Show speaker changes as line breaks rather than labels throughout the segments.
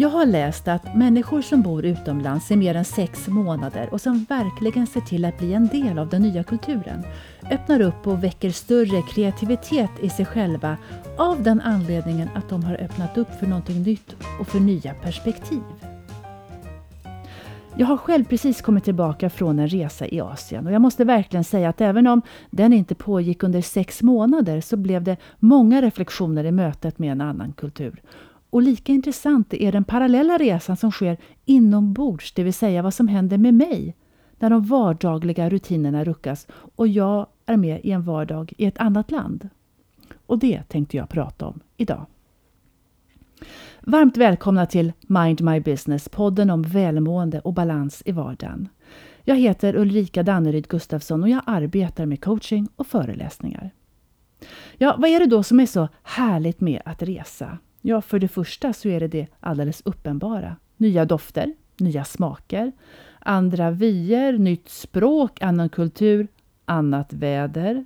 Jag har läst att människor som bor utomlands i mer än sex månader och som verkligen ser till att bli en del av den nya kulturen öppnar upp och väcker större kreativitet i sig själva av den anledningen att de har öppnat upp för någonting nytt och för nya perspektiv. Jag har själv precis kommit tillbaka från en resa i Asien och jag måste verkligen säga att även om den inte pågick under sex månader så blev det många reflektioner i mötet med en annan kultur. Och lika intressant är den parallella resan som sker inombords, det vill säga vad som händer med mig när de vardagliga rutinerna ruckas och jag är med i en vardag i ett annat land. Och det tänkte jag prata om idag. Varmt välkomna till Mind My Business, podden om välmående och balans i vardagen. Jag heter Ulrika Danneryd Gustafsson och jag arbetar med coaching och föreläsningar. Ja, vad är det då som är så härligt med att resa? Ja, för det första så är det det alldeles uppenbara. Nya dofter, nya smaker, andra vyer, nytt språk, annan kultur, annat väder.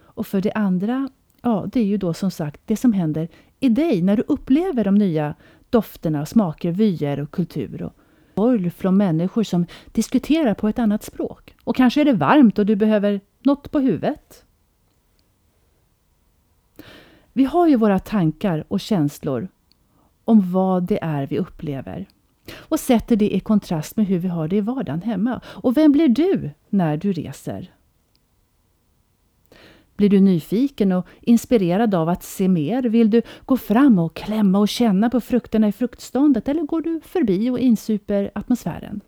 Och för det andra, ja, det är ju då som sagt det som händer i dig när du upplever de nya dofterna, smaker, vyer och kultur. Och boll från människor som diskuterar på ett annat språk. Och kanske är det varmt och du behöver något på huvudet. Vi har ju våra tankar och känslor om vad det är vi upplever och sätter det i kontrast med hur vi har det i vardagen hemma. Och vem blir du när du reser? Blir du nyfiken och inspirerad av att se mer? Vill du gå fram och klämma och känna på frukterna i fruktståndet eller går du förbi och insuper atmosfären?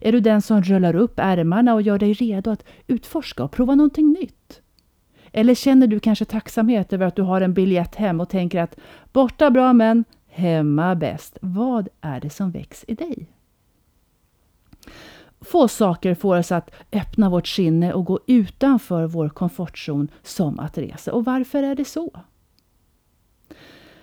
Är du den som rullar upp ärmarna och gör dig redo att utforska och prova någonting nytt? Eller känner du kanske tacksamhet över att du har en biljett hem och tänker att borta bra men hemma bäst. Vad är det som väcks i dig? Få saker får oss att öppna vårt sinne och gå utanför vår komfortzon som att resa. Och varför är det så?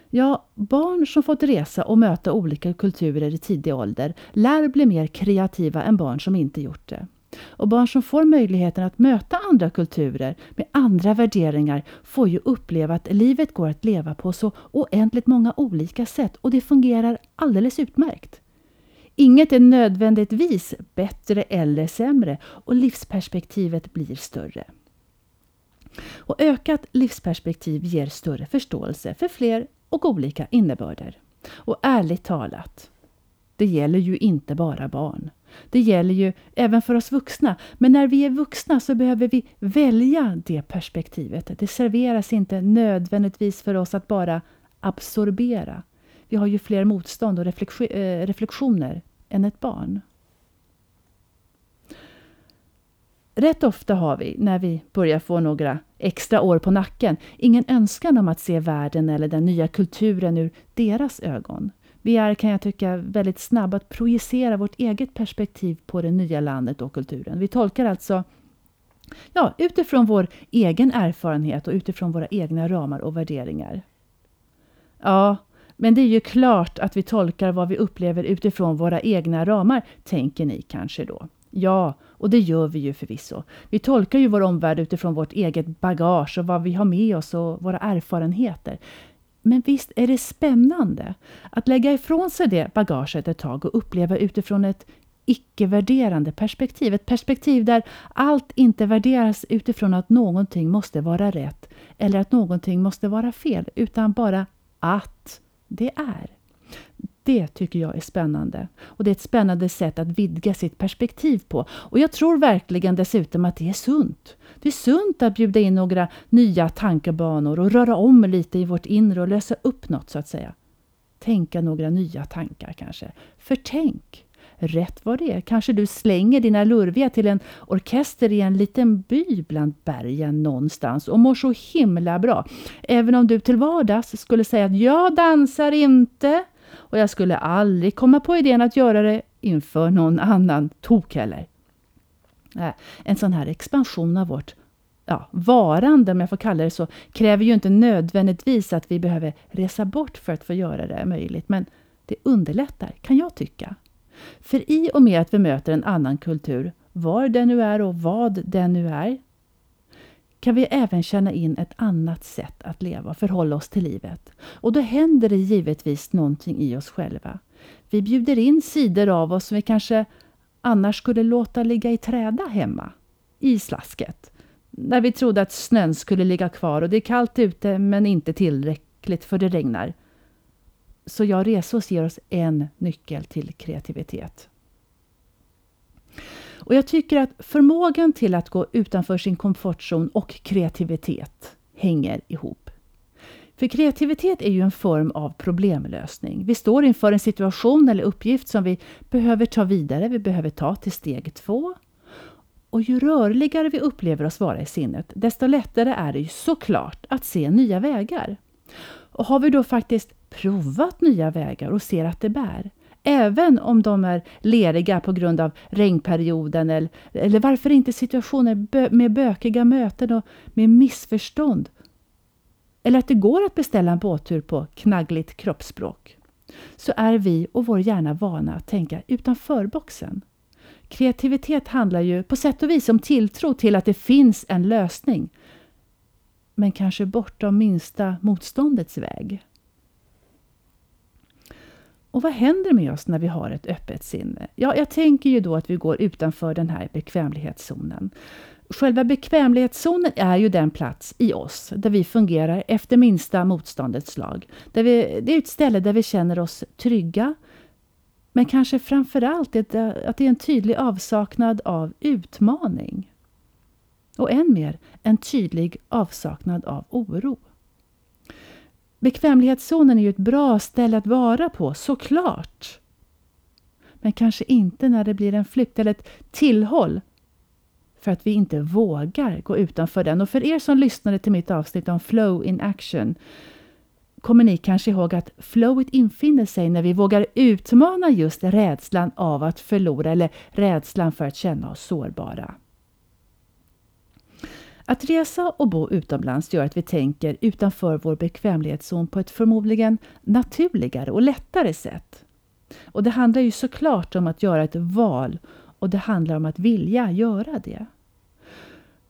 Ja, barn som fått resa och möta olika kulturer i tidig ålder lär bli mer kreativa än barn som inte gjort det. Och barn som får möjligheten att möta andra kulturer med andra värderingar får ju uppleva att livet går att leva på så oändligt många olika sätt och det fungerar alldeles utmärkt. Inget är nödvändigtvis bättre eller sämre och livsperspektivet blir större. Och ökat livsperspektiv ger större förståelse för fler och olika innebörder. Och ärligt talat, det gäller ju inte bara barn. Det gäller ju även för oss vuxna. Men när vi är vuxna så behöver vi välja det perspektivet. Det serveras inte nödvändigtvis för oss att bara absorbera. Vi har ju fler motstånd och eh, reflektioner än ett barn. Rätt ofta har vi, när vi börjar få några extra år på nacken, ingen önskan om att se världen eller den nya kulturen ur deras ögon. Vi är, kan jag tycka, väldigt snabba att projicera vårt eget perspektiv på det nya landet och kulturen. Vi tolkar alltså ja, utifrån vår egen erfarenhet och utifrån våra egna ramar och värderingar. Ja, men det är ju klart att vi tolkar vad vi upplever utifrån våra egna ramar, tänker ni kanske då. Ja, och det gör vi ju förvisso. Vi tolkar ju vår omvärld utifrån vårt eget bagage och vad vi har med oss och våra erfarenheter. Men visst är det spännande att lägga ifrån sig det bagaget ett tag och uppleva utifrån ett icke-värderande perspektiv. Ett perspektiv där allt inte värderas utifrån att någonting måste vara rätt eller att någonting måste vara fel, utan bara att det är. Det tycker jag är spännande. Och det är ett spännande sätt att vidga sitt perspektiv på. Och jag tror verkligen dessutom att det är sunt. Det är sunt att bjuda in några nya tankebanor och röra om lite i vårt inre och lösa upp något så att säga. Tänka några nya tankar kanske. För tänk, rätt vad det är, kanske du slänger dina lurviga till en orkester i en liten by bland bergen någonstans och mår så himla bra. Även om du till vardags skulle säga att jag dansar inte och jag skulle aldrig komma på idén att göra det inför någon annan tok heller. Äh, en sån här expansion av vårt ja, varande, om jag får kalla det så, kräver ju inte nödvändigtvis att vi behöver resa bort för att få göra det möjligt, men det underlättar, kan jag tycka. För i och med att vi möter en annan kultur, var den nu är och vad den nu är, kan vi även känna in ett annat sätt att leva och förhålla oss till livet. Och då händer det givetvis någonting i oss själva. Vi bjuder in sidor av oss som vi kanske annars skulle låta ligga i träda hemma, i slasket. När vi trodde att snön skulle ligga kvar och det är kallt ute men inte tillräckligt för det regnar. Så jag Resos ger oss en nyckel till kreativitet. Och jag tycker att förmågan till att gå utanför sin komfortzon och kreativitet hänger ihop. För kreativitet är ju en form av problemlösning. Vi står inför en situation eller uppgift som vi behöver ta vidare, vi behöver ta till steg två. Och ju rörligare vi upplever oss vara i sinnet, desto lättare är det ju såklart att se nya vägar. Och har vi då faktiskt provat nya vägar och ser att det bär, även om de är leriga på grund av regnperioden eller, eller varför inte situationer med bökiga möten och med missförstånd. Eller att det går att beställa en båttur på knaggligt kroppsspråk. Så är vi och vår hjärna vana att tänka utanför boxen. Kreativitet handlar ju på sätt och vis om tilltro till att det finns en lösning. Men kanske bortom minsta motståndets väg. Och vad händer med oss när vi har ett öppet sinne? Ja, jag tänker ju då att vi går utanför den här bekvämlighetszonen. Själva bekvämlighetszonen är ju den plats i oss där vi fungerar efter minsta motståndets lag. Där vi, det är ett ställe där vi känner oss trygga, men kanske framförallt att det är en tydlig avsaknad av utmaning. Och än mer, en tydlig avsaknad av oro. Bekvämlighetszonen är ju ett bra ställe att vara på, såklart. Men kanske inte när det blir en flykt eller ett tillhåll för att vi inte vågar gå utanför den. Och för er som lyssnade till mitt avsnitt om flow in action kommer ni kanske ihåg att flowet infinner sig när vi vågar utmana just rädslan av att förlora eller rädslan för att känna oss sårbara. Att resa och bo utomlands gör att vi tänker utanför vår bekvämlighetszon på ett förmodligen naturligare och lättare sätt. Och det handlar ju såklart om att göra ett val och det handlar om att vilja göra det.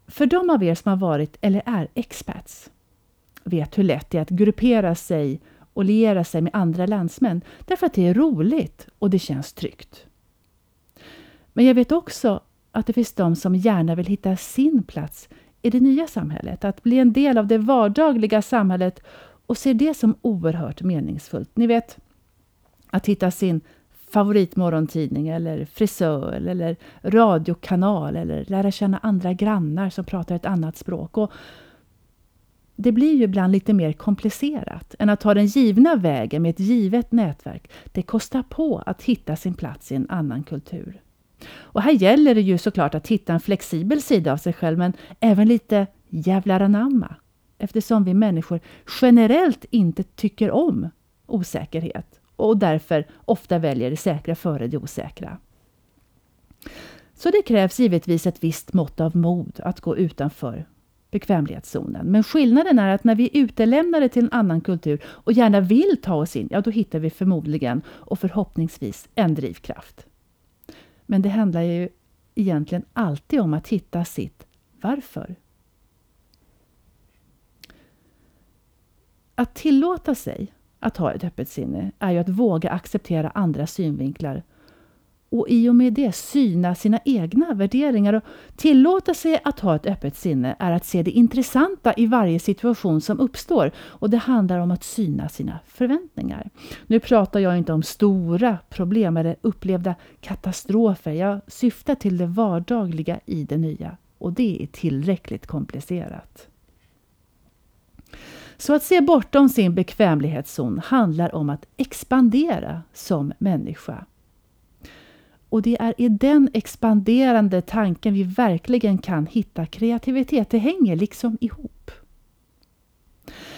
För de av er som har varit eller är expats vet hur lätt det är att gruppera sig och liera sig med andra landsmän därför att det är roligt och det känns tryggt. Men jag vet också att det finns de som gärna vill hitta sin plats i det nya samhället, att bli en del av det vardagliga samhället och ser det som oerhört meningsfullt. Ni vet, att hitta sin favoritmorgontidning eller frisör eller radiokanal eller lära känna andra grannar som pratar ett annat språk. Och det blir ju ibland lite mer komplicerat än att ta den givna vägen med ett givet nätverk. Det kostar på att hitta sin plats i en annan kultur. Och här gäller det ju såklart att hitta en flexibel sida av sig själv, men även lite jävlar anamma. Eftersom vi människor generellt inte tycker om osäkerhet och därför ofta väljer det säkra före det osäkra. Så det krävs givetvis ett visst mått av mod att gå utanför bekvämlighetszonen. Men skillnaden är att när vi är utelämnade till en annan kultur och gärna vill ta oss in, ja då hittar vi förmodligen och förhoppningsvis en drivkraft. Men det handlar ju egentligen alltid om att hitta sitt varför. Att tillåta sig att ha ett öppet sinne är ju att våga acceptera andra synvinklar och i och med det syna sina egna värderingar. Och tillåta sig att ha ett öppet sinne är att se det intressanta i varje situation som uppstår. Och det handlar om att syna sina förväntningar. Nu pratar jag inte om stora problem eller upplevda katastrofer. Jag syftar till det vardagliga i det nya. Och det är tillräckligt komplicerat. Så att se bortom sin bekvämlighetszon handlar om att expandera som människa. Och det är i den expanderande tanken vi verkligen kan hitta kreativitet. Det hänger liksom ihop.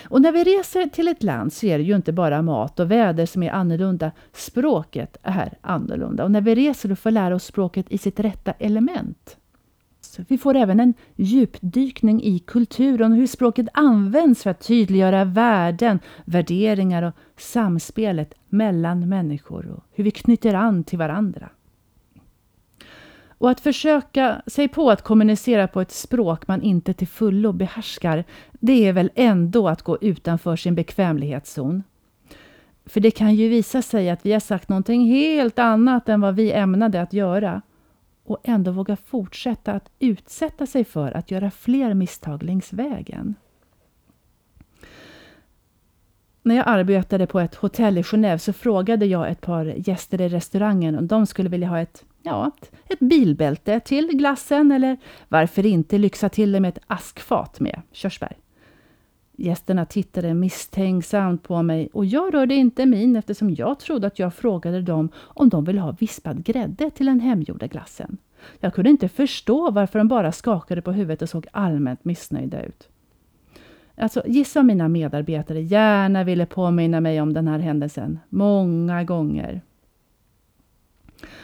Och när vi reser till ett land så är det ju inte bara mat och väder som är annorlunda. Språket är annorlunda. Och när vi reser och får lära oss språket i sitt rätta element. Så vi får även en djupdykning i kulturen och hur språket används för att tydliggöra värden, värderingar och samspelet mellan människor och hur vi knyter an till varandra. Och att försöka sig på att kommunicera på ett språk man inte till fullo behärskar, det är väl ändå att gå utanför sin bekvämlighetszon. För det kan ju visa sig att vi har sagt någonting helt annat än vad vi ämnade att göra och ändå våga fortsätta att utsätta sig för att göra fler misstag längs vägen. När jag arbetade på ett hotell i Genève så frågade jag ett par gäster i restaurangen om de skulle vilja ha ett, ja, ett bilbälte till glassen eller varför inte lyxa till det med ett askfat med körsbär. Gästerna tittade misstänksamt på mig och jag rörde inte min eftersom jag trodde att jag frågade dem om de ville ha vispad grädde till den hemgjorda glassen. Jag kunde inte förstå varför de bara skakade på huvudet och såg allmänt missnöjda ut. Alltså, gissa om mina medarbetare gärna ville påminna mig om den här händelsen. Många gånger.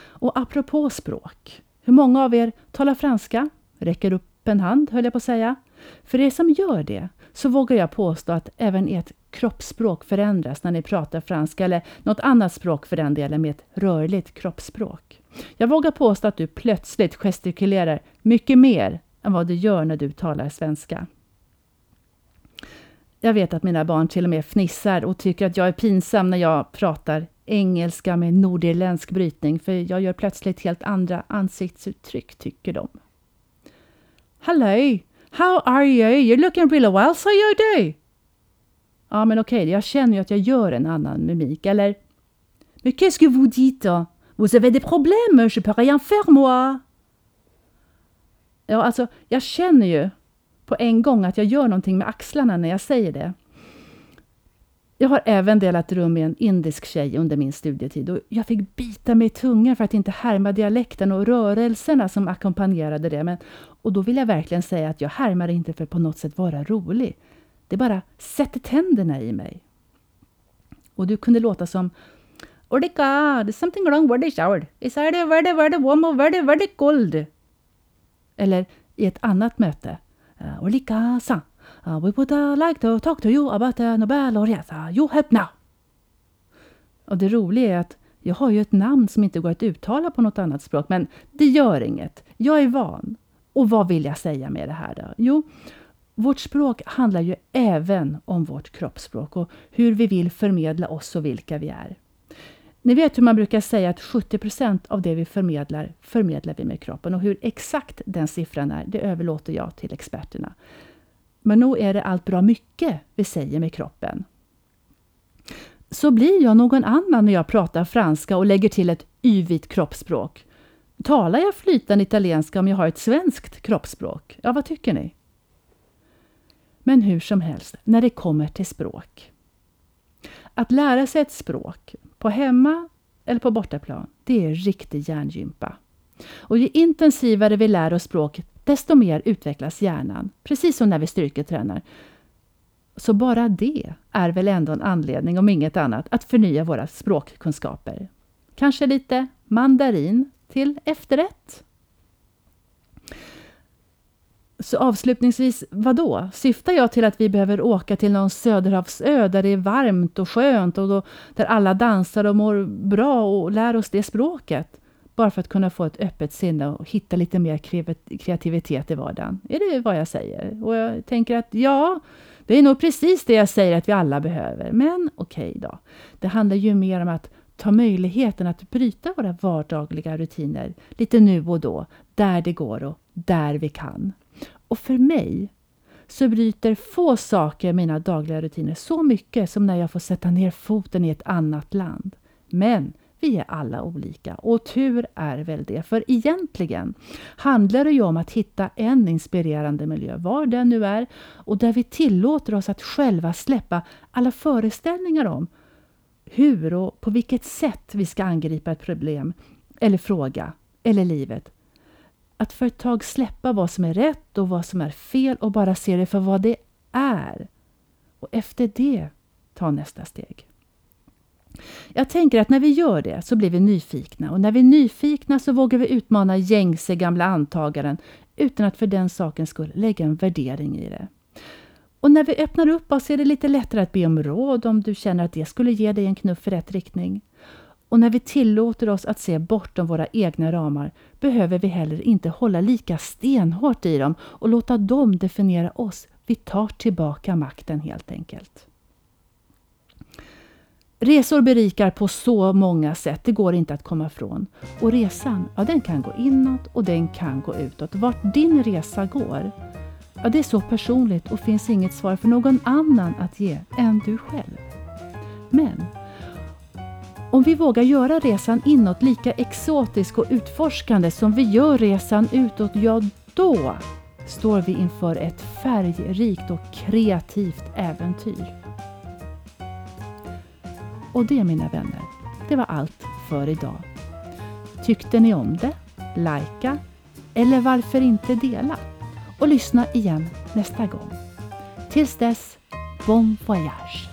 Och apropå språk. Hur många av er talar franska? Räcker upp en hand, höll jag på att säga. För er som gör det, så vågar jag påstå att även ert kroppsspråk förändras när ni pratar franska eller något annat språk för den delen med ett rörligt kroppsspråk. Jag vågar påstå att du plötsligt gestikulerar mycket mer än vad du gör när du talar svenska. Jag vet att mina barn till och med fnissar och tycker att jag är pinsam när jag pratar engelska med nordirländsk brytning, för jag gör plötsligt helt andra ansiktsuttryck, tycker de. Hello! How are you? You're looking really well, so you do! Ja, men okej, okay, jag känner ju att jag gör en annan mimik, eller? Mais qu'est-ce que vous dites? Vous avez des problèmes, je peux rien faire moi! Ja, alltså, jag känner ju på en gång att jag gör någonting med axlarna när jag säger det. Jag har även delat rum med en indisk tjej under min studietid och jag fick bita mig i tungan för att inte härma dialekten och rörelserna som ackompanjerade det. Men, och då vill jag verkligen säga att jag härmar inte för att på något sätt vara rolig. Det bara sätter tänderna i mig. Och du kunde låta som oh Odika, there's something wrong with the shower. Is it very, very warm or very, very cold? Eller i ett annat möte. Olika-san. Uh, we would uh, like to talk to you about the Nobel och Uh, you help now. Och det roliga är att jag har ju ett namn som inte går att uttala på något annat språk, men det gör inget. Jag är van. Och vad vill jag säga med det här då? Jo, vårt språk handlar ju även om vårt kroppsspråk och hur vi vill förmedla oss och vilka vi är. Ni vet hur man brukar säga att 70 procent av det vi förmedlar, förmedlar vi med kroppen. Och hur exakt den siffran är, det överlåter jag till experterna. Men nog är det allt bra mycket vi säger med kroppen. Så blir jag någon annan när jag pratar franska och lägger till ett yvigt kroppsspråk. Talar jag flytande italienska om jag har ett svenskt kroppsspråk? Ja, vad tycker ni? Men hur som helst, när det kommer till språk. Att lära sig ett språk, på hemma eller på bortaplan, det är riktig hjärngympa. Och ju intensivare vi lär oss språket, desto mer utvecklas hjärnan. Precis som när vi styrketränar. Så bara det är väl ändå en anledning, om inget annat, att förnya våra språkkunskaper. Kanske lite mandarin till efterrätt? Så avslutningsvis, vad då? Syftar jag till att vi behöver åka till någon söderhavsö där det är varmt och skönt och då, där alla dansar och mår bra och lär oss det språket? Bara för att kunna få ett öppet sinne och hitta lite mer kreativitet i vardagen. Är det vad jag säger? Och jag tänker att ja, det är nog precis det jag säger att vi alla behöver. Men okej okay då. Det handlar ju mer om att ta möjligheten att bryta våra vardagliga rutiner lite nu och då, där det går och där vi kan. Och för mig så bryter få saker mina dagliga rutiner så mycket som när jag får sätta ner foten i ett annat land. Men vi är alla olika och tur är väl det, för egentligen handlar det ju om att hitta en inspirerande miljö, var den nu är, och där vi tillåter oss att själva släppa alla föreställningar om hur och på vilket sätt vi ska angripa ett problem eller fråga eller livet att för ett tag släppa vad som är rätt och vad som är fel och bara se det för vad det är. Och efter det ta nästa steg. Jag tänker att när vi gör det så blir vi nyfikna och när vi är nyfikna så vågar vi utmana gängse gamla antaganden utan att för den sakens skull lägga en värdering i det. Och när vi öppnar upp oss är det lite lättare att be om råd om du känner att det skulle ge dig en knuff i rätt riktning. Och när vi tillåter oss att se bortom våra egna ramar behöver vi heller inte hålla lika stenhårt i dem och låta dem definiera oss. Vi tar tillbaka makten helt enkelt. Resor berikar på så många sätt, det går inte att komma ifrån. Och resan, ja den kan gå inåt och den kan gå utåt. Vart din resa går, ja det är så personligt och finns inget svar för någon annan att ge än du själv. Men om vi vågar göra resan inåt lika exotisk och utforskande som vi gör resan utåt, ja då står vi inför ett färgrikt och kreativt äventyr. Och det mina vänner, det var allt för idag. Tyckte ni om det? Lajka eller varför inte dela? Och lyssna igen nästa gång. Tills dess, bon voyage!